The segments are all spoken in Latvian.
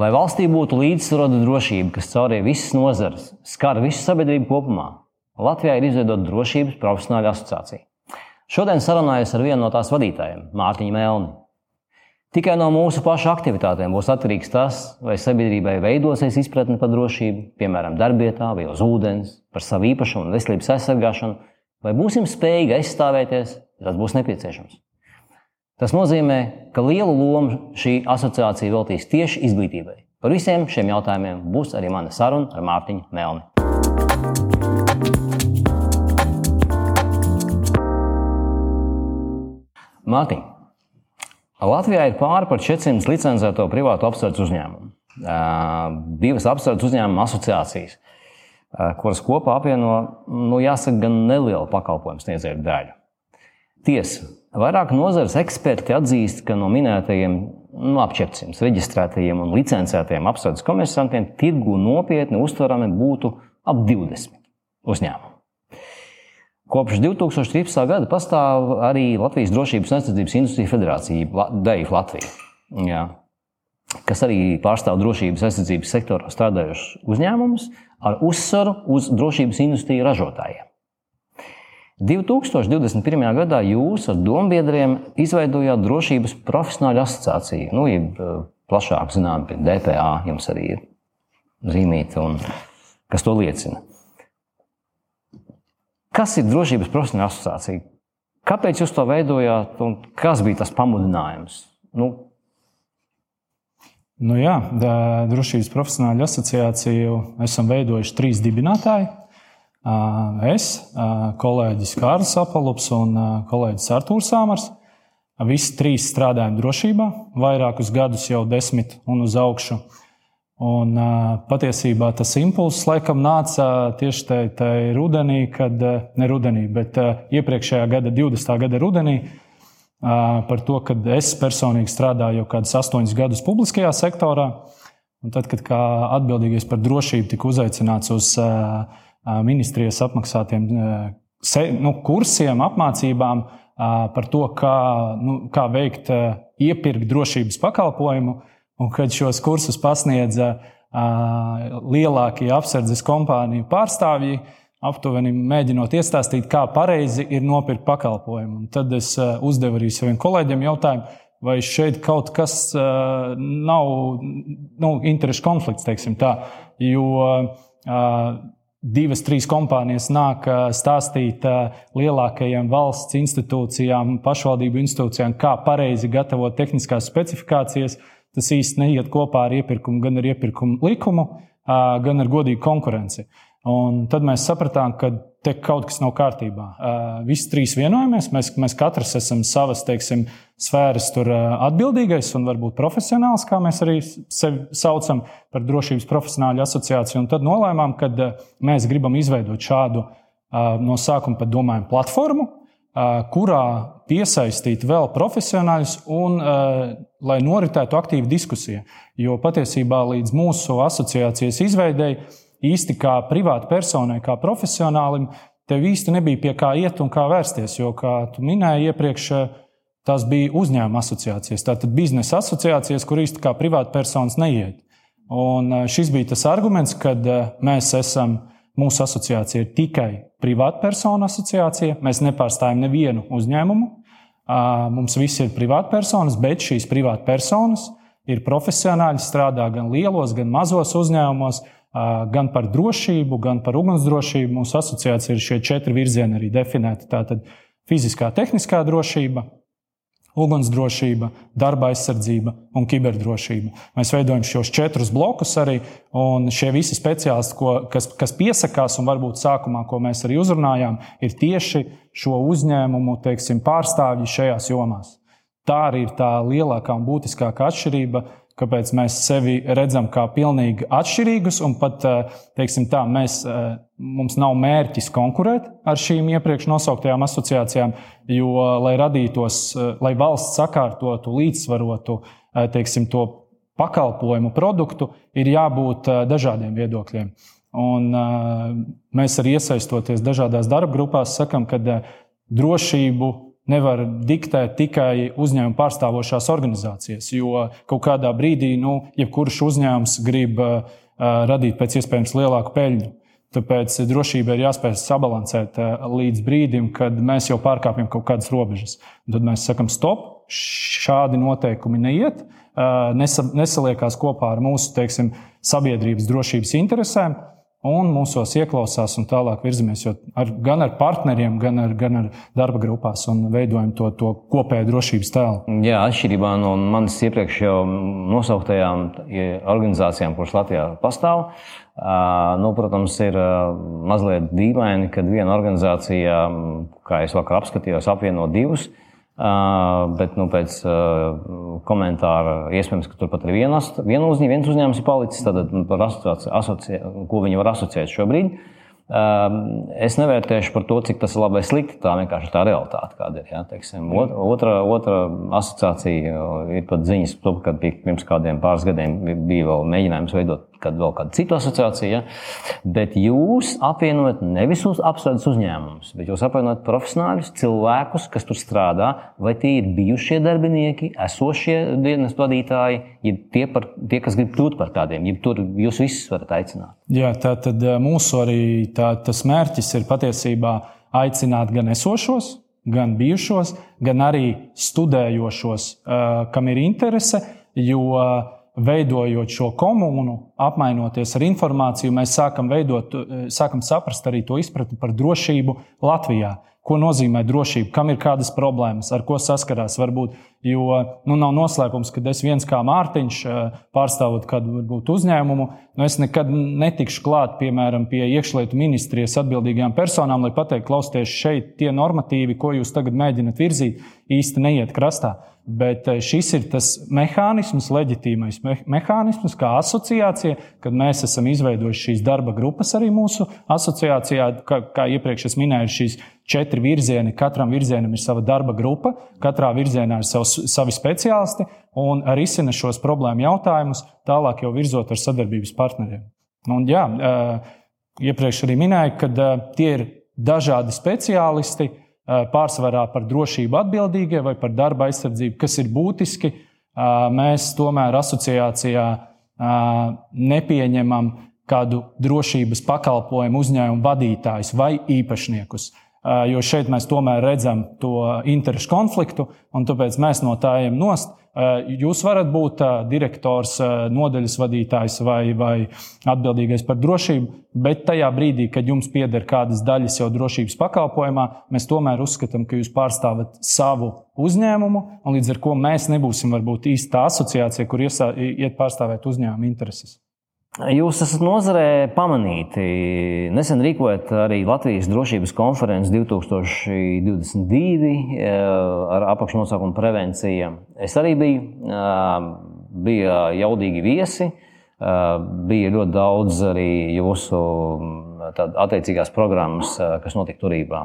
Lai valstī būtu līdzsvarota drošība, kas caurīja visas nozares, skar visu sabiedrību kopumā, Latvijā ir izveidota drošības profesionāla asociācija. Šodien sarunājos ar vienu no tās vadītājiem, Mārtiņu Melni. Tikai no mūsu pašu aktivitātēm būs atkarīgs tas, vai sabiedrībai veidosies izpratne par drošību, piemēram, darbvietā vai uz ūdens, par savu īpašumu un veselības aizsargāšanu, vai būsim spējīgi aizstāvēties, ja tas būs nepieciešams. Tas nozīmē, ka lielu lomu šī asociācija veltīs tieši izglītībai. Par visiem šiem jautājumiem būs arī mana saruna ar Mārtiņu Melni. Mārtiņ, Latvijā ir pāri par 400 licencēto privātu apsardz uzņēmumu. Divas apsardz uzņēmuma asociācijas, kuras kopā apvieno, nu, jāsaka, gan nelielu pakalpojumu sniedzēju daļu. Tiesa, vairāk nozares eksperti atzīst, ka no minētajiem nu, ap 400 reģistrētajiem un licencētajiem apsardzes komersantiem tirgu nopietni uztverami būtu ap 20 uzņēmumu. Kopš 2013. gada pastāv arī Latvijas Drošības un aizsardzības industrija federācija, DEIF Latvija, jā, kas arī pārstāv drošības aizsardzības sektorā strādājušus uzņēmumus ar uzsvaru uz drošības industriju ražotājiem. 2021. gadā jūs ar dombiedriem izveidojāt drošības profesionāļu asociāciju, nu, jeb plašāk zinām, DPA jums arī ir zīmīta, un kas to liecina. Kas ir drošības profesionāla asociācija? Kāpēc jūs to veidojāt un kas bija tas pamudinājums? Nu, Nu jā, Drošības profesionāļu asociāciju esam veidojuši trīs dibinātāji. Es, kolēģis Kārlis Apalups un kolēģis Artūrs Sāmars. Visi trīs strādājam drošībā, vairākus gadus jau desmit un uz augšu. Un, patiesībā tas impulss laikam nāca tieši tajā rudenī, kad ne rudenī, bet iepriekšējā gada, 20. gada rudenī, par to, ka es personīgi strādāju jau kādus astoņus gadus publiskajā sektorā. Un tad, kad kā atbildīgais par drošību tika uzaicināts uz ministrijas apmaksātiem nu, kursiem, apmācībām par to, kā, nu, kā veikt, iepirkt drošības pakalpojumu, Un kad šos kursus pasniedza lielākie apsardzes kompāniju pārstāvji, aptuveni mēģinot iestāstīt, kā pareizi ir nopirkt pakalpojumu. Un tad es uzdevu arī saviem kolēģiem jautājumu, vai šeit kaut kas nav nu, interešu konflikts, teiksim tā. Jo divas, trīs kompānijas nāk stāstīt lielākajām valsts institūcijām, pašvaldību institūcijām, kā pareizi gatavot tehniskās specifikācijas tas īsti neiet kopā ar iepirkumu, gan ar iepirkumu likumu, gan ar godīgu konkurenci. Un tad mēs sapratām, ka te kaut kas nav kārtībā. Visi trīs vienojamies. Mēs, mēs katrs esam savas teiksim, sfēras atbildīgais un varbūt profesionāls, kā mēs arī sevi saucam par drošības profesionāļu asociāciju. Un tad nolēmām, ka mēs gribam izveidot šādu no sākuma pat domājam platformu, kurā piesaistīt vēl profesionāļus un lai noritētu aktīva diskusija. Jo patiesībā līdz mūsu asociācijas izveidēji īsti kā privāta personai, kā profesionālim, tev īsti nebija pie kā iet un kā vērsties. Jo, kā tu minēji iepriekš, tās bija uzņēmuma asociācijas, tātad biznesa asociācijas, kur īsti kā privāta personas neiet. Un šis bija tas arguments, kad mēs esam Mūsu asociācija ir tikai privātpersonu asociācija. Mēs nepārstāvam nevienu uzņēmumu. Mums visi ir privātpersonas, bet šīs privātpersonas ir profesionāļi, strādā gan lielos, gan mazos uzņēmumos, gan par drošību, gan par ugunsdrošību. Mūsu asociācija ir šie četri virzieni arī definēti. Tātad fiziskā, tehniskā drošība, ugunsdrošība, darba aizsardzība un kiberdrošība. Mēs veidojam šos četrus blokus arī, un šie visi speciālisti, ko, kas, kas piesakās, un varbūt sākumā, ko mēs arī uzrunājām, ir tieši šo uzņēmumu teiksim, pārstāvji šajās jomās. Tā arī ir tā lielākā un būtiskākā atšķirība kāpēc mēs sevi redzam kā pilnīgi atšķirīgus, un pat teiksim, tā, mēs, mums nav mērķis konkurēt ar šīm iepriekš nosauktajām asociācijām, jo, lai radītos, lai valsts sakārtotu, līdzsvarotu teiksim, to pakalpojumu produktu, ir jābūt dažādiem viedokļiem. Un, mēs arī iesaistoties dažādās darba grupās, sakām, ka drošību nevar diktēt tikai uzņēmumu pārstāvošās organizācijas. Jo kaut kādā brīdī, nu, jebkurš uzņēmums grib uh, radīt pēc iespējas lielāku peļņu. Tāpēc drošība ir jāspēj sabalansēt līdz brīdim, kad mēs jau pārkāpjam kaut kādas robežas. Un tad mēs sakām, stop, šādi noteikumi neiet, nesaliekās kopā ar mūsu teiksim, sabiedrības drošības interesēm un mūsos ieklausās un tālāk virzamies. Ar, gan ar partneriem, gan ar, gan ar darba grupās un veidojam to, to kopēju drošības tēlu. Jā, atšķirībā no manas iepriekš jau nosauktajām organizācijām, kuras Latvijā pastāv. Nu, protams, ir mazliet dīvaini, kad viena organizācija, kā es vakar apskatījos, apvieno divus. Bet nu, pēc komentāra iespējams, ka turpat ir viena, viena uzņēmuma, viens uzņēmums ir palicis. Tad asociāciju, ko viņi var asociēt šobrīd. Es nevērtēšu par to, cik tas ir labi vai slikti. Tā vienkārši ir tā realitāte, kāda ir. Ja? Teiksim, otra, otra asociācija ir pat ziņas, ka pirms kādiem pāris gadiem bija vēl mēģinājums veidot kad vēl kāda cita asociācija. Ja? Bet jūs apvienojat nevis uz apstrādes uzņēmumus, bet jūs apvienojat profesionāļus, cilvēkus, kas tur strādā, vai tie ir bijušie darbinieki, esošie dienas vadītāji, ja tie, par, tie, kas grib kļūt par tādiem, ja tur jūs visus varat aicināt. Jā, tā tad mūsu arī tā, tas mērķis ir patiesībā aicināt gan esošos, gan bijušos, gan arī studējošos, kam ir interese, jo veidojot šo komunu, apmainoties ar informāciju, mēs sākam, veidot, eh, sākam saprast arī to izpratni par drošību Latvijā. Ko nozīmē drošība, kam ir kādas problēmas, ar ko saskarās. Varbūt, jo nu, nav noslēpums, ka es viens kā Mārtiņš, eh, pārstāvot kādu varbūt, uzņēmumu, nu, es nekad netikšu klāt piemēram pie iekšlietu ministrijas atbildīgajām personām, lai pateiktu, klausieties, šeit tie normatīvi, ko jūs tagad mēģināt virzīt, īsti neiet krastā. Bet eh, šis ir tas mehānisms, leģitīmais me mehānisms, kā asociācija, kad mēs esam izveidojuši šīs darba grupas arī mūsu asociācijā. Kā, kā iepriekš minēju, šīs četri virzieni. Katram virzienam ir sava darba grupa, katrā virzienā ir savs, savi speciālisti un risina šos problēmu jautājumus, tālāk jau virzot ar sadarbības partneriem. Un, jā, eh, iepriekš arī minēju, ka eh, tie ir dažādi speciālisti pārsvarā par drošību atbildīgie vai par darba aizsardzību, kas ir būtiski. Mēs tomēr asociācijā nepieņemam kādu drošības pakalpojumu uzņēmumu vadītājus vai īpašniekus. Jo šeit mēs tomēr redzam to interešu konfliktu, un tāpēc mēs no tā ejam nost. Jūs varat būt direktors, nodaļas vadītājs vai, vai atbildīgais par drošību, bet tajā brīdī, kad jums pieder kādas daļas jau drošības pakalpojumā, mēs tomēr uzskatām, ka jūs pārstāvat savu uzņēmumu, un līdz ar to mēs nebūsim varbūt īsta asociācija, kur iet pārstāvēt uzņēmuma intereses. Jūs esat nozarē pamanīti. Nesen rīkojat arī Latvijas drošības konferenci 2022 eh, ar apakšnosaukumu prevencija. Es arī biju, eh, bija jaudīgi viesi, eh, bija ļoti daudz arī jūsu attiecīgās programmas, kas notika turībā.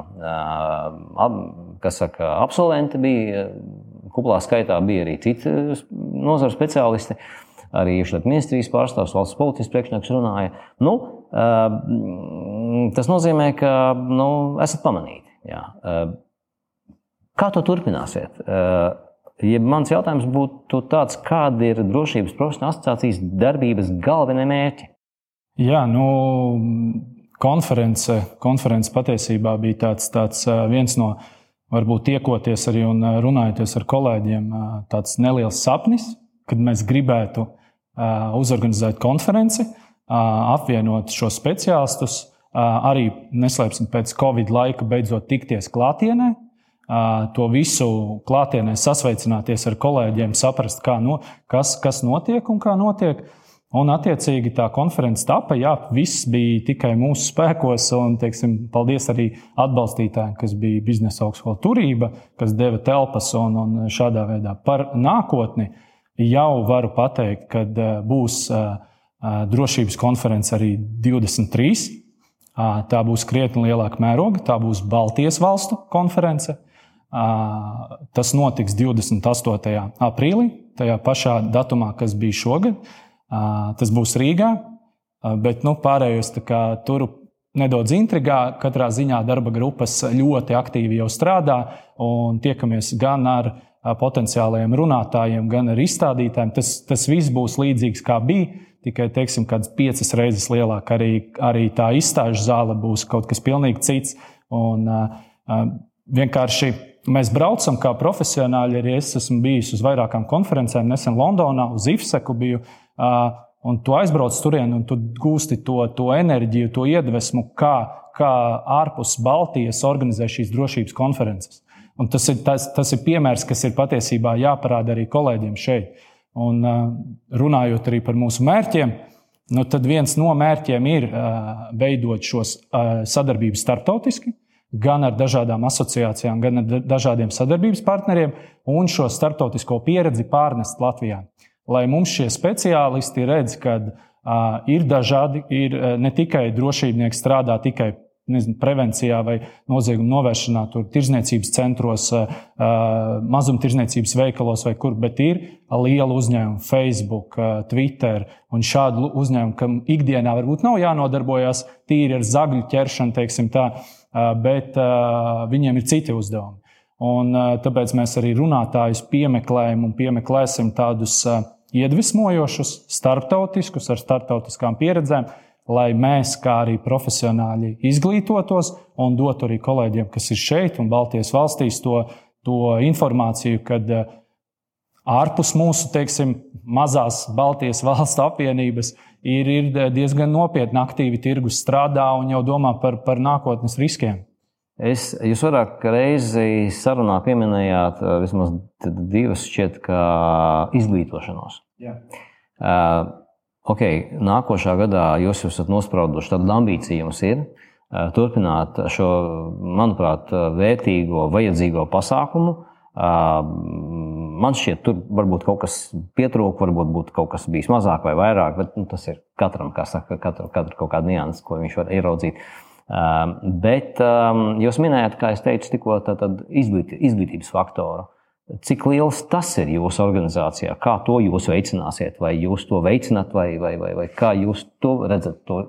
Kas saka, absolventi bija, kuplā skaitā bija arī citi nozaru speciālisti arī iekšlietu ministrijas pārstāvs, valsts policijas priekšnieks runāja. Nu, tas nozīmē, ka nu, esat pamanīti. Jā. Kā to turpināsiet? Ja mans jautājums būtu tāds, kāda ir drošības profesionāla asociācijas darbības galvenie mērķi? Jā, nu, konference, konference patiesībā bija tāds, tāds viens no, varbūt tiekoties arī un runājoties ar kolēģiem, tāds neliels sapnis, kad mēs gribētu uzorganizēt konferenci, apvienot šos speciālistus, arī neslēpsim pēc Covid laika beidzot tikties klātienē. To visu klātienē sasveicināties ar kolēģiem, saprast, no, kas, kas notiek un kā notiek. Un, attiecīgi, tā konference tapa. Jā, viss bija tikai mūsu spēkos. Un, teiksim, paldies arī atbalstītājiem, kas bija biznesa augstskola turība, kas deva telpas un, un šādā veidā par nākotni. Uh, jau varu pateikt, ka eh, būs eh, eh, drošības konference arī 23. Tā būs krietni lielāka mēroga, tā būs Baltijas valstu konference. Tas notiks 28. aprīlī, tajā pašā datumā, kas bija šogad. Tas būs Rīgā, bet nu, pārējos tur nedaudz intrigā. Katrā ziņā darba grupas ļoti aktīvi jau strādā un tiekamies gan ar potenciālajiem runātājiem, gan ar izstādītājiem. Tas, tas viss būs līdzīgs kā bija, tikai teiksim, kādas piecas reizes lielāk. Arī, arī tā izstāžu zāle būs kaut kas pilnīgi cits. Un, vienkārši mēs braucam kā profesionāļi. Arī es esmu bijis uz vairākām konferencēm, nesen Londonā, uz IFSEKu biju. Un tu aizbrauc turien, un tu gūsti to, to enerģiju, to iedvesmu, kā, kā ārpus Baltijas organizē šīs drošības konferences. Un tas ir, tas, tas ir piemērs, kas ir patiesībā jāparāda arī kolēģiem šeit. Un, runājot arī par mūsu mērķiem, nu, tad viens no mērķiem ir veidot šos sadarbības starptautiski, gan ar dažādām asociācijām, gan ar dažādiem sadarbības partneriem, un šo starptautisko pieredzi pārnest Latvijā. Lai mums šie speciālisti redz, ka ir dažādi, ir ne tikai drošībnieki strādā tikai nezinu, prevencijā vai nozieguma novēršanā, tur tirzniecības centros, mazumtirdzniecības veikalos vai kur, bet ir liela uzņēmuma, Facebook, Twitter un šādu uzņēmumu, kam ikdienā varbūt nav jānodarbojas tīri ar zagļu ķeršanu, teiksim tā, bet viņiem ir citi uzdevumi. Un, tāpēc mēs arī runātājus piemeklējam un piemeklēsim tādus iedvesmojošus, starptautiskus, ar starptautiskām pieredzēm, lai mēs, kā arī profesionāļi, izglītotos un dotu arī kolēģiem, kas ir šeit un Baltijas valstīs, to, to informāciju, kad eh, ārpus mūsu, teiksim, mazās Baltijas valstu apvienības ir, ir diezgan nopietni aktīvi tirgus strādā un jau domā par, par nākotnes riskiem. Es, jūs vairāk reizi sarunā pieminējāt eh, vismaz divas šķiet, kā izglītošanos. Jā. Uh, ok, nākošā gadā jūs esat nosprauduši tādu ambīciju, jums ir turpināt šo, manuprāt, vērtīgo, vajadzīgo pasākumu. Man šķiet, tur varbūt kaut kas pietrūka, varbūt būtu kaut kas bijis mazāk vai vairāk, bet nu, tas ir katram, kā saka, katru, katru kaut kāda nianses, ko viņš var ieraudzīt. Bet jūs minējāt, kā es teicu, tikko izglītības faktoru. Cik liels tas ir jūsu organizācijā? Kā to jūs veicināsiet? Vai jūs to veicināt, vai, vai, vai, vai kā jūs to redzat? To?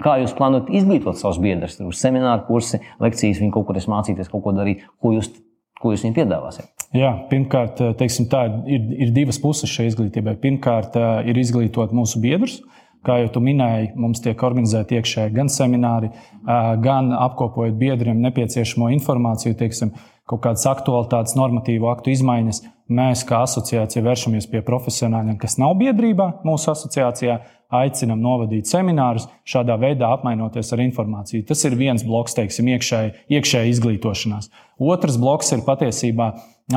Kā jūs plānojat izglītot savus biedrus? Tur semināri, kursi, lekcijas, viņi kaut kur mācīties, kaut ko darīt. Ko jūs, ko jūs viņiem piedāvāsiet? Jā, pirmkārt, teiksim, tā, ir, ir divas puses šai izglītībai. Pirmkārt, ir izglītot mūsu biedrus. Kā jau tu minēji, mums tiek organizēti iekšēji gan semināri, gan apkopojot biedriem nepieciešamo informāciju. Teiksim, kaut kādas aktualitātes, normatīvu aktu izmaiņas, mēs kā asociācija vēršamies pie profesionāļiem, kas nav biedrībā mūsu asociācijā, aicinam novadīt seminārus, šādā veidā apmainoties ar informāciju. Tas ir viens bloks, teiksim, iekšēji, iekšēji izglītošanās. Otrs bloks ir patiesībā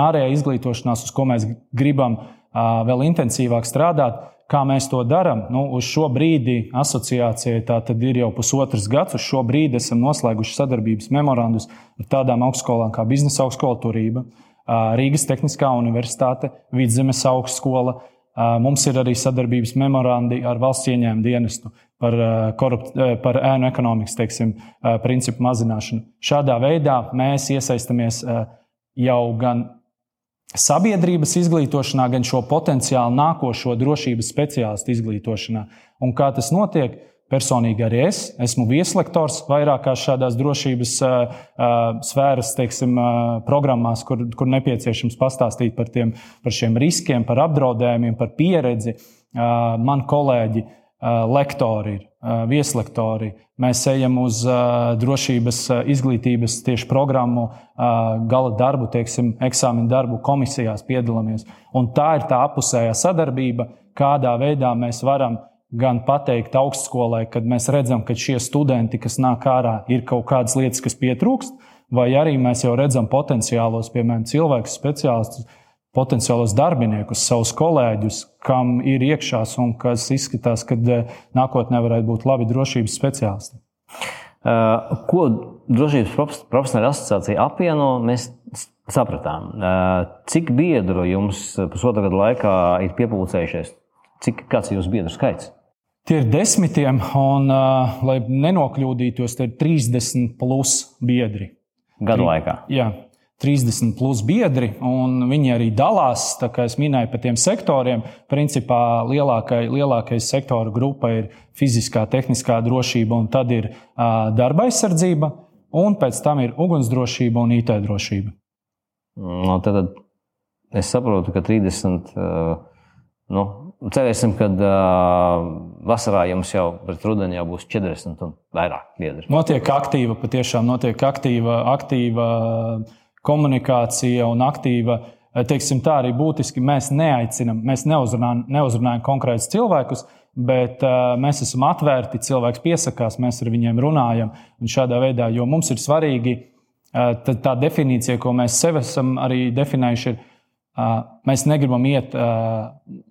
ārējā izglītošanās, uz ko mēs gribam vēl intensīvāk strādāt Kā mēs to darām? Nu, uz šo brīdi asociācijai tā ir jau pusotrs gads. Uz šo brīdi esam noslēguši sadarbības memorandus ar tādām augstskolām kā Biznesa augstskola Turība, Rīgas Tehniskā universitāte, Vidzemes augstskola. Mums ir arī sadarbības memorandi ar valsts ieņēmumu dienestu par, korupt, par ēnu ekonomikas teiksim, principu mazināšanu. Šādā veidā mēs iesaistamies jau gan sabiedrības izglītošanā, gan šo potenciālu nākošo drošības speciālistu izglītošanā. Un kā tas notiek? Personīgi arī es esmu vieslektors vairākās šādās drošības uh, sfēras teiksim, uh, programmās, kur, kur nepieciešams pastāstīt par, tiem, par šiem riskiem, par apdraudējumiem, par pieredzi. Uh, man kolēģi uh, lektori ir, vieslektori, Mēs ejam uz drošības izglītības tieši programmu, gala darbu, teiksim, eksāmenu darbu komisijās piedalāmies. Un tā ir tā apusējā sadarbība, kādā veidā mēs varam gan pateikt augstskolai, kad mēs redzam, ka šie studenti, kas nāk ārā, ir kaut kādas lietas, kas pietrūkst, vai arī mēs jau redzam potenciālos, piemēram, cilvēkus, speciālistus, potenciālos darbiniekus, savus kolēģus, kam ir iekšās un kas izskatās, ka eh, nākotnē varētu būt labi drošības speciālisti. Uh, ko Drošības profesionāla asociācija apvieno, mēs sapratām. Uh, cik biedru jums pusotra gada laikā ir piepildījušies? Cik, kāds ir jūsu biedru skaits? Tie ir desmitiem, un, lai nenokļūdītos, tie ir 30 plus biedri. Gadu laikā. Jā, 30 plus biedri, un viņi arī dalās, jau minēju, pa tiem sektoriem. Principā lielākai, lielākais sektora grupa ir fiziskā, tehniskā drošība, un tad ir uh, darba aizsardzība, un pēc tam ir ugunsdrošība un IT drošība. No, tad es saprotu, ka 30. Uh, nu, cerēsim, ka uh, vasarā jums jau pret rudeni jau būs 40 un vairāk biedri. Notiek aktīva, patiešām notiek aktīva, aktīva komunikācija un aktīva. Teiksim, tā arī būtiski mēs neaicinām, mēs neuzrunājam, neuzrunājam konkrētus cilvēkus, bet uh, mēs esam atvērti, cilvēks piesakās, mēs ar viņiem runājam. Šādā veidā, jo mums ir svarīgi uh, tā, tā definīcija, ko mēs sev esam arī definējuši, ir Mēs negribam iet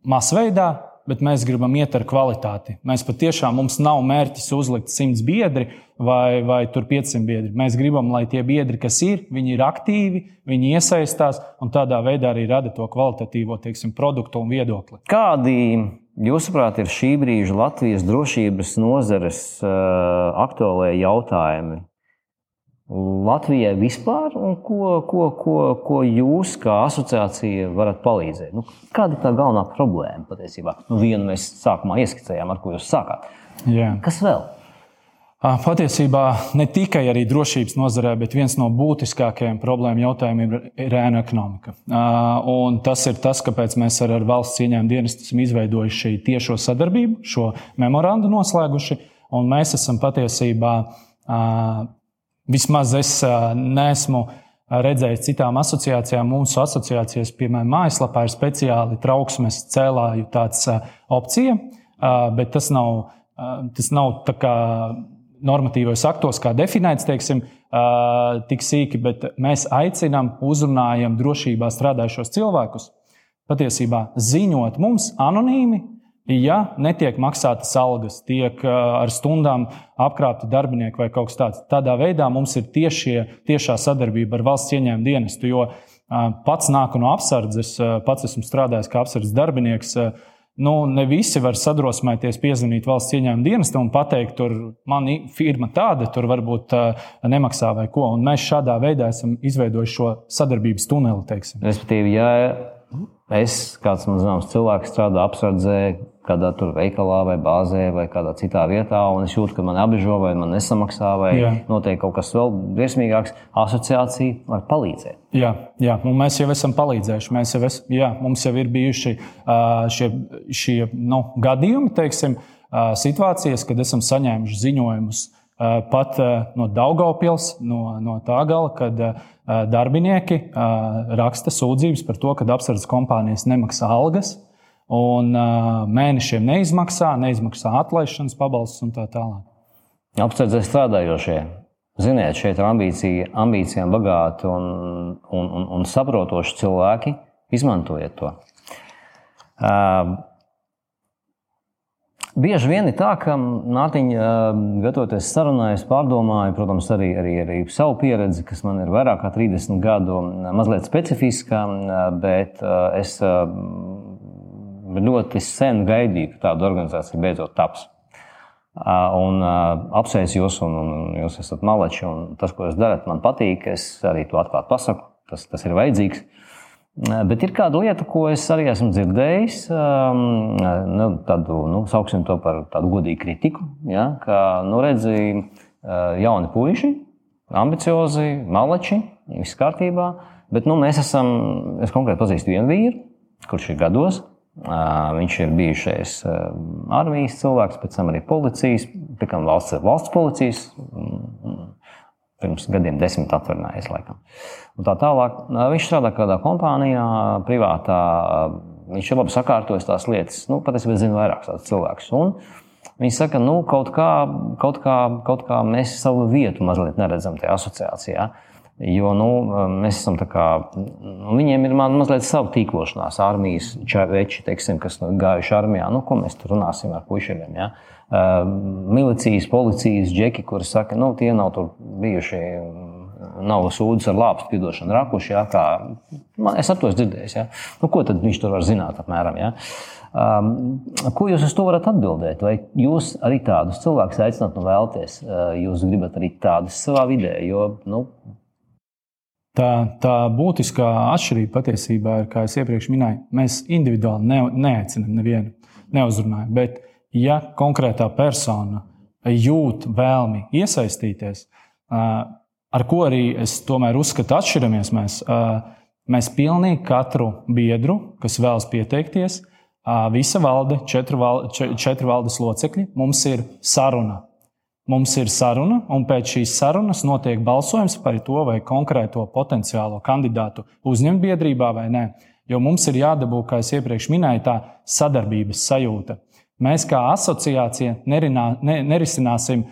masveidā, bet mēs gribam iet ar kvalitāti. Mēs patiešām mums nav mērķis uzlikt 100 biedri vai, vai 500 biedri. Mēs gribam, lai tie biedri, kas ir, viņi ir aktīvi, viņi iesaistās un tādā veidā arī rada to kvalitatīvo teiksim, produktu un viedokli. Kādi, jūsuprāt, ir šī brīža Latvijas drošības nozares uh, aktuālajie jautājumi? Latvijai vispār, un ko, ko, ko, ko jūs kā asociācija varat palīdzēt? Nu, kāda ir tā galvenā problēma patiesībā? Nu, vienu mēs sākumā ieskicējām, ar ko jūs sākāt. Jā. Kas vēl? Patiesībā ne tikai arī drošības nozarē, bet viens no būtiskākajiem problēmu jautājumiem ir ēna ekonomika. Un tas ir tas, kāpēc mēs ar, ar valsts cieņām dienestu esam izveidojuši tiešo sadarbību, šo memorandu noslēguši. Mēs esam patiesībā Vismaz es neesmu redzējis citām asociācijām. Mūsu asociācijas, piemēram, mājaslapā ir speciāli trauksmes cēlāju tāds opcija, bet tas nav, tas nav tā kā normatīvos aktos, kā definēts, teiksim, tik sīki, bet mēs aicinām, uzrunājam drošībā strādājušos cilvēkus. Patiesībā ziņot mums anonīmi Ja netiek maksātas algas, tiek ar stundām apkrāpti darbinieki vai kaut kas tāds, tādā veidā mums ir tiešie, tiešā sadarbība ar valsts ieņēmumu dienestu. Jo pats nāku no apsardzes, pats esmu strādājis kā apsardzes darbinieks. Nu, ne visi var sadrosmēties, piezvanīt valsts ieņēmuma dienestam un pateikt, tur man firma tāda, tur varbūt nemaksā vai ko. Un mēs šādā veidā esam izveidojuši šo sadarbības tuneli. Teiksim. Respektīvi, ja es, kāds man zināms, cilvēks strādā apsardzē, kādā tur veikalā vai bāzē vai kādā citā vietā, un es jūtu, ka man apbežo vai man nesamaksā, vai jā. notiek kaut kas vēl briesmīgāks, asociācija var palīdzēt. Jā, jā, un mēs jau esam palīdzējuši. Mēs jau es, jā, mums jau ir bijuši šie, šie nu, gadījumi, teiksim, situācijas, kad esam saņēmuši ziņojumus pat no Daugaupils, no, no tā gala, kad darbinieki raksta sūdzības par to, ka apsardzes kompānijas nemaksā algas un uh, mēnešiem neizmaksā, neizmaksā atlaišanas pabalstus un tā tālāk. Apsardzē strādājošie. Ziniet, šeit ir ambīcija, ambīcijām bagāti un, un, un, un saprotoši cilvēki. Izmantojiet to. Uh, Bieži vien ir tā, ka Mārtiņa, gatavoties sarunai, es pārdomāju, protams, arī, arī, arī savu pieredzi, kas man ir vairāk kā 30 gadu, mazliet specifiska, bet es ļoti sen gaidīju, ka tāda organizācija beidzot taps. Un apsveicu jūs, un, un jūs esat maleči, tas, ko jūs darat, man patīk. Es arī to atklāti pasaku, tas, tas ir vajadzīgs. Bet ir kāda lieta, ko es arī esmu dzirdējis, nu, tādu, nu, sauksim to par tādu godīgu kritiku. Ja, ka, nu, redzi, jauni puiši, ambiciozi, maleči, viss kārtībā. Bet nu, mēs esam, es konkrēti pazīstu vienu vīru, kurš ir gados, Viņš ir bijušais armijas cilvēks, pēc tam arī policijas, pikam valsts, valsts policijas, pirms gadiem desmit atvaļinājies laikam. Un tā tālāk. Viņš strādā kādā kompānijā, privātā. Viņš ir labi sakārtojis tās lietas. Nu, patiesībā zina vairāk tādus cilvēkus. Un viņi saka, nu, kaut kā, kaut, kā, kaut kā mēs savu vietu mazliet neredzam tajā asociācijā. Ja? Jo nu, mēs esam tā kā, nu, viņiem ir mazliet sava tīklošanās, armijas čaveči, teiksim, kas nu, gājuši armijā. Nu, ko mēs tur runāsim ar puišiem? Ja? Milicijas, policijas džeki, kuri saka, nu, tie nav tur bijuši. Nav sūdzes ar lāpstu piedošanu, rakuši. Ja, kā, man, es ap to dzirdēju. Ja. Nu, ko tad viņš tur var zināt? Apmēram, ja. um, ko jūs uz to varat atbildēt? Vai jūs arī tādus cilvēkus aicināt un vēlties? Jūs gribat arī tādus savā vidē, jo nu, Tā, tā būtiskā atšķirība patiesībā ir, kā jau iepriekš minēju, mēs individuāli ne, neaicinām nevienu, neuzrunājam. Bet, ja konkrētā persona jūt vēlmi iesaistīties, ar ko arī es tomēr uzskatu, atšķiramies mēs, mēs pilnīgi katru biedru, kas vēlas pieteikties, visa valde, četru, val, četru valdes locekļi, mums ir saruna Mums ir saruna, un pēc šīs sarunas notiek balsojums par to, vai konkrēto potenciālo kandidātu uzņemt biedrībā vai nē. Jo mums ir jādabū, kā jau iepriekš minēju, tā sadarbības sajūta. Mēs kā asociācija nerinā, ne, nerisināsim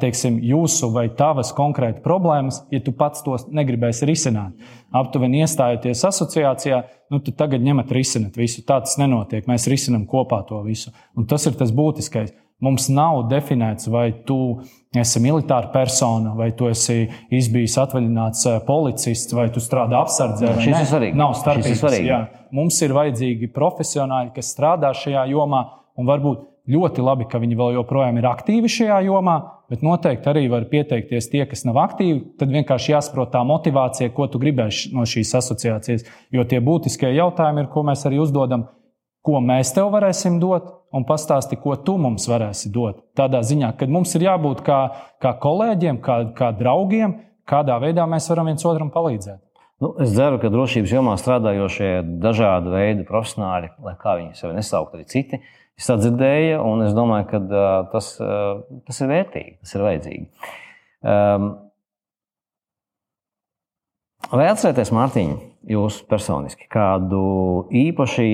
teiksim, jūsu vai tavas konkrēti problēmas, ja tu pats tos negribēsi risināt. Aptuveni iestājoties asociācijā, nu, tad tagad ņemat risināt visu. Tā tas nenotiek. Mēs risinām kopā to visu. Un tas ir tas būtiskais. Mums nav definēts, vai tu esi militāra persona, vai tu esi izbijis atvaļināts eh, policists, vai tu strādā apsardzē. Šis ir svarīgi. Nav starpības. Mums ir vajadzīgi profesionāļi, kas strādā šajā jomā, un varbūt ļoti labi, ka viņi vēl joprojām ir aktīvi šajā jomā, bet noteikti arī var pieteikties tie, kas nav aktīvi. Tad vienkārši jāsaprot tā motivācija, ko tu gribēsi no šīs asociācijas. Jo tie būtiskie jautājumi ir, ko mēs arī uzdodam ko mēs tev varēsim dot, un pastāsti, ko tu mums varēsi dot. Tādā ziņā, ka mums ir jābūt kā, kā kolēģiem, kā, kā draugiem, kādā veidā mēs varam viens otram palīdzēt. Nu, es ceru, ka drošības jomā strādājošie dažādi veidi profesionāļi, lai kā viņi sevi nesaukt, arī citi, es dzirdēju, un es domāju, ka uh, tas, uh, tas ir vērtīgi, tas ir vajadzīgi. Um, vai atcerieties, Mārtiņ, jūs personiski kādu īpaši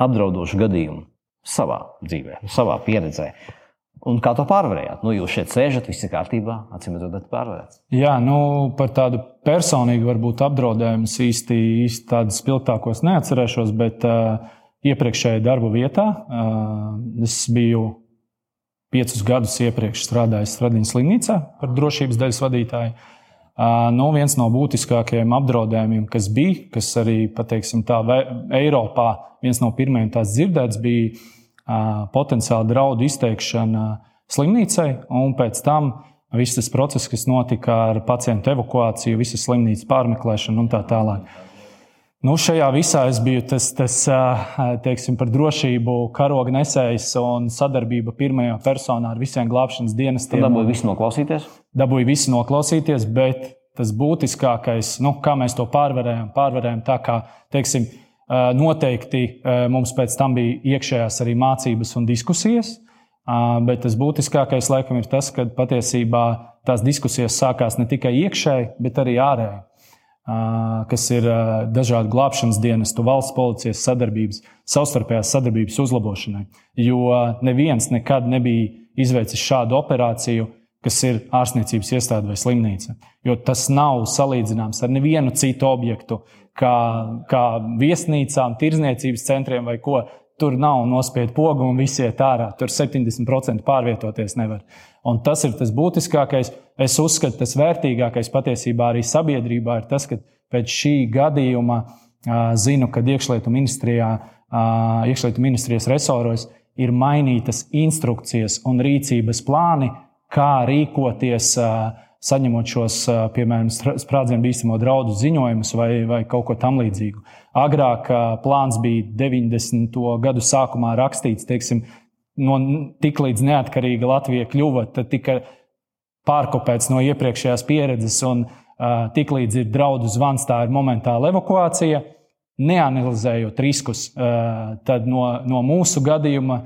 apdraudošu gadījumu savā dzīvē, savā pieredzē. Un kā to pārvarējāt? Nu, jūs šeit sēžat, viss ir kārtībā, acīm redzot, pārvarēts. Jā, nu, par tādu personīgu varbūt apdraudējumu īsti, īsti tādus spilgtākos neatcerēšos, bet uh, iepriekšējā darba vietā uh, es biju piecus gadus iepriekš strādājis Stradiņas slimnīcā par drošības daļas vadītāju. Uh, nu, viens no būtiskākajiem apdraudējumiem, kas bija, kas arī pateiksim, tā, Eiropā viens no pirmajiem tās dzirdēts, bija potenciāla draudu izteikšana slimnīcai, un pēc tam viss tas process, kas notika ar pacientu evakuāciju, visas slimnīcas pārmeklēšanu un tā tālāk. Nu, šajā visā es biju tas, tas teiksim, par drošību, karoga nesējs un sadarbība pirmajā personā ar visiem glābšanas dienestiem. Dabūju visu noklausīties? Dabūju visu noklausīties, bet tas būtiskākais, nu, kā mēs to pārvarējām, pārvarējām tā, kā teiksim, Noteikti mums pēc tam bija iekšējās arī mācības un diskusijas, bet tas būtiskākais laikam ir tas, ka patiesībā tās diskusijas sākās ne tikai iekšēji, bet arī ārēji, kas ir dažādu glābšanas dienestu, valsts policijas sadarbības, savstarpējās sadarbības uzlabošanai. Jo neviens nekad nebija izveicis šādu operāciju, kas ir ārstniecības iestāde vai slimnīca. Jo tas nav salīdzināms ar nevienu citu objektu, kā, kā viesnīcām, tirzniecības centriem vai ko. Tur nav nospiedu pogu un visi iet ārā. Tur 70% pārvietoties nevar. Un tas ir tas būtiskākais. Es uzskatu, tas vērtīgākais patiesībā arī sabiedrībā ir tas, ka pēc šī gadījuma zinu, ka iekšlietu, iekšlietu ministrijas resoros ir mainītas instrukcijas un rīcības plāni, kā rīkoties saņemot šos, piemēram, sprādzienu bīstamo draudu ziņojumus vai, vai kaut ko tamlīdzīgu. Agrāk plāns bija 90. gadu sākumā rakstīts, teiksim, no tik līdz neatkarīga Latvija kļuva, tad tika pārkopēts no iepriekšējās pieredzes, un tik līdz ir draudu zvans, tā ir momentāla evakuācija. Neanalizējot riskus, tad no, no mūsu gadījuma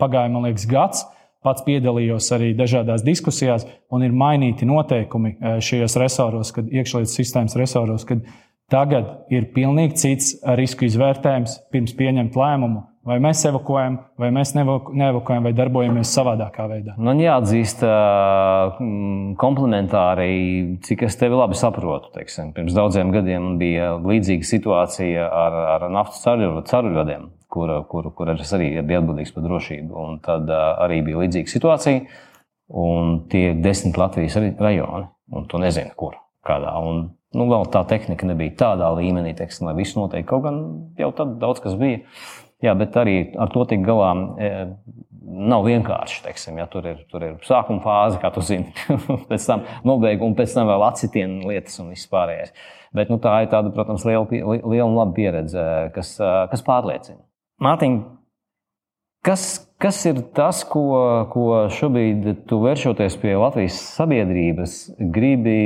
pagāja, man liekas, gads. Pats piedalījos arī dažādās diskusijās, un ir mainīti noteikumi eh, šajos resoros, kad iekšlietu sistēmas resoros, kad tagad ir pilnīgi cits risku izvērtējums pirms pieņemt lēmumu. Vai mēs evakuējam, vai mēs neevakuējam, vai darbojamies savādākā veidā. Man jāatzīst, komplementāri, cik es tevi labi saprotu. Teiksim, pirms daudziem gadiem bija līdzīga situācija ar, ar naftas caurvadiem kur, kur, kur es arī biju atbildīgs par drošību. Un tad arī bija līdzīga situācija. Un tie ir desmit Latvijas rajoni, un tu nezini, kur. Kādā. Un, nu, vēl tā tehnika nebija tādā līmenī, teiksim, lai viss notiek. Kaut gan jau tad daudz kas bija. Jā, bet arī ar to tik galā e, nav vienkārši. Teiksim, ja, tur, ir, tur ir sākuma fāze, kā jūs zināt, pēc tam nobeiguma, un pēc tam vēl atsitienu lietas un viss pārējais. Bet nu, tā ir tāda, protams, liela, liela un laba pieredze, kas, kas pārliecina. Mārtiņ, kas, kas ir tas, ko, ko šobrīd tu vēršoties pie Latvijas sabiedrības, gribi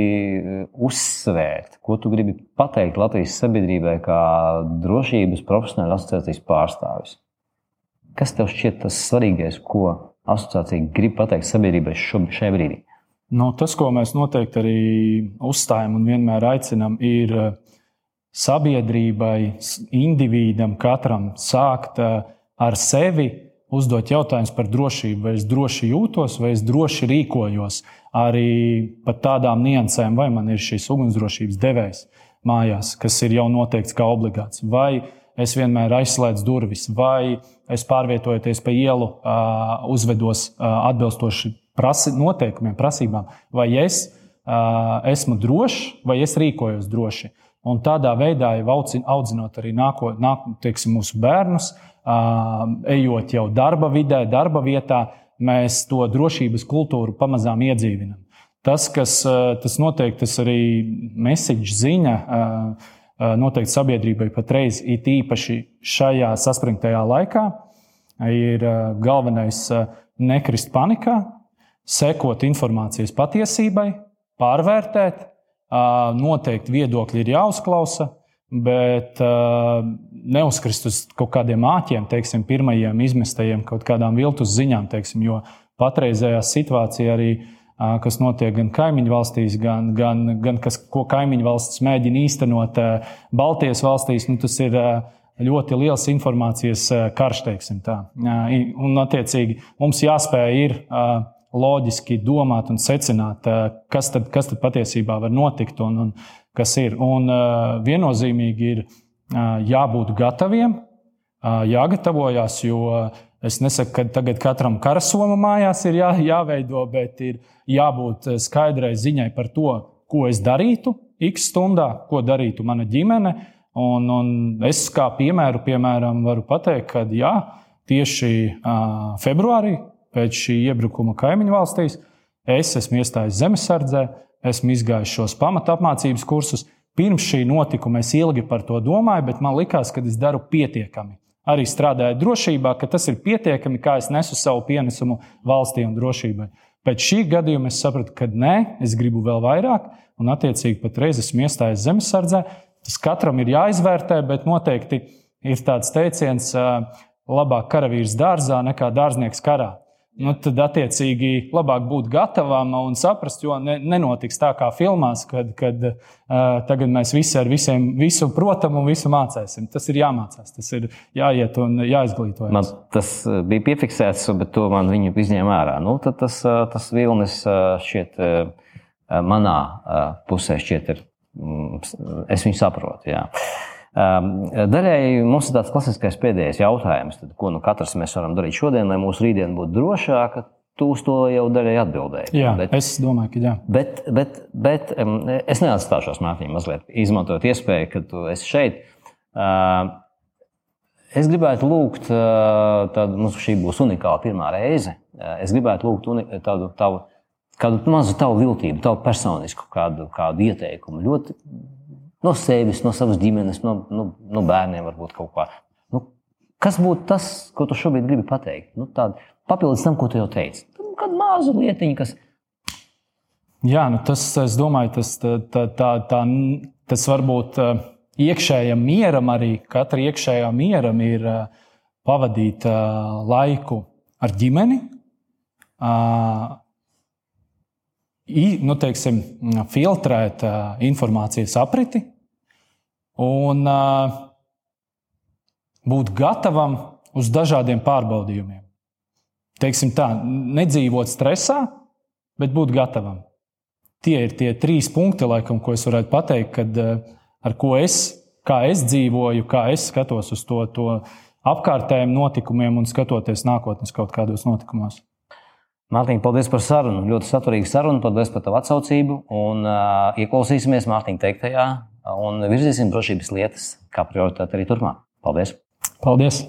uzsvērt? Ko tu gribi pateikt Latvijas sabiedrībai kā drošības profesionāla asociācijas pārstāvis? Kas tev šķiet tas svarīgais, ko asociācija grib pateikt sabiedrībai šajā brīdī? Nu, tas, ko mēs noteikti arī uzstājam un vienmēr aicinām, ir eh, sabiedrībai, individam, katram sākt eh, ar sevi uzdot jautājumus par drošību. Vai es droši jūtos, vai es droši rīkojos. Arī par tādām niansēm, vai man ir šis ugunsdrošības devējs mājās, kas ir jau noteikts kā obligāts. Vai es vienmēr aizslēdzu durvis, vai es pārvietojoties pa ielu, uzvedos atbilstoši prasi, noteikumiem, prasībām, vai es esmu drošs, vai es rīkojos droši. Un tādā veidā, jau audzinot arī nāko, nāk, teiksim, mūsu bērnus, ejot jau darba vidē, darba vietā, mēs to drošības kultūru pamazām iedzīvinām. Tas, kas tas noteikti tas arī mesiģis ziņa, noteikti sabiedrībai patreiz, it īpaši šajā saspringtajā laikā, ir galvenais nekrist panikā, sekot informācijas patiesībai, pārvērtēt. Noteikti viedokļi ir jāuzklausa, bet neuzkrist uz kaut kādiem āķiem, teiksim, pirmajiem izmestajiem kaut kādām viltus ziņām, teiksim, jo patreizējā situācija arī kas notiek gan kaimiņu valstīs, gan, gan, gan kas, ko kaimiņu valsts mēģina īstenot Baltijas valstīs. Nu, tas ir ļoti liels informācijas karš, teiksim tā. Un, attiecīgi, mums jāspēj ir loģiski domāt un secināt, kas tad, kas tad patiesībā var notikt un, un kas ir. Un viennozīmīgi ir jābūt gataviem, jāgatavojas, jo es nesaku, ka tagad katram karasoma mājās ir jā, jāveido, bet ir jābūt skaidrai ziņai par to, ko es darītu X stundā, ko darītu mana ģimene. Un, un es kā piemēru, piemēram, varu pateikt, ka jā, tieši februārī pēc šī iebrukuma kaimiņu valstīs. Es esmu iestājis zemesardzē, esmu izgājis šos pamatu apmācības kursus. Pirms šī notikuma es ilgi par to domāju, bet man likās, ka es daru pietiekami. Arī strādājot drošībā, ka tas ir pietiekami, kā es nesu savu pienesumu valstī un drošībai. Pēc šī gadījuma es sapratu, ka nē, es gribu vēl vairāk, un attiecīgi patreiz esmu iestājis zemesardzē. Tas katram ir jāizvērtē, bet noteikti ir tāds teiciens, labāk karavīrs dārzā nekā dārznieks karā nu, tad attiecīgi labāk būt gatavam un saprast, jo ne, nenotiks tā kā filmās, kad, kad uh, tagad mēs visi ar visiem visu protam un visu mācīsim. Tas ir jāmācās, tas ir jāiet un jāizglītojas. Man tas bija piefiksēts, bet to man viņi izņēma ārā. Nu, tas, tas vilnis šķiet manā pusē šķiet ir. Mm, es viņu saprotu. Jā. Ehm, daļai mums ir tāds klasiskais pēdējais jautājums, tad, ko nu katrs mēs varam darīt šodien, lai mūsu rītdiena būtu drošāka. Tu uz to jau daļai atbildēji. Jā, bet, es domāju, ka jā. Bet, bet, bet es neatstāšos Mārtiņā mazliet, izmantojot iespēju, ka tu esi šeit. Ehm, es gribētu lūgt, tādu, mums šī būs unikāla pirmā reize. Es gribētu lūgt tādu tavu, kādu mazu tavu viltību, tavu personisku kādu, kādu ieteikumu. Ļoti no sevis, no savas ģimenes, no, no, no bērniem, varbūt kaut kā. Nu, kas būtu tas, ko tu šobrīd gribi pateikt? Nu, papildus tam, ko tu jau teici. Kāda maza lietiņa, kas. Jā, nu tas, es domāju, tas, tā, tā, tā, tas varbūt iekšējam mieram arī, katra iekšējā mieram ir pavadīt laiku ar ģimeni, nu, teiksim, filtrēt informācijas apriti, un uh, būt gatavam uz dažādiem pārbaudījumiem. Teiksim tā, nedzīvot stresā, bet būt gatavam. Tie ir tie trīs punkti, laikam, ko es varētu pateikt, kad, ar ko es, kā es dzīvoju, kā es skatos uz to, to apkārtējiem notikumiem un skatoties nākotnes kaut kādos notikumos. Mārtiņ, paldies par sarunu. Ļoti saturīga saruna. Paldies par tavu atsaucību. Un, uh, ieklausīsimies Mārtiņa teiktajā un virzīsim drošības lietas kā prioritāti arī turpmāk. Paldies! Paldies!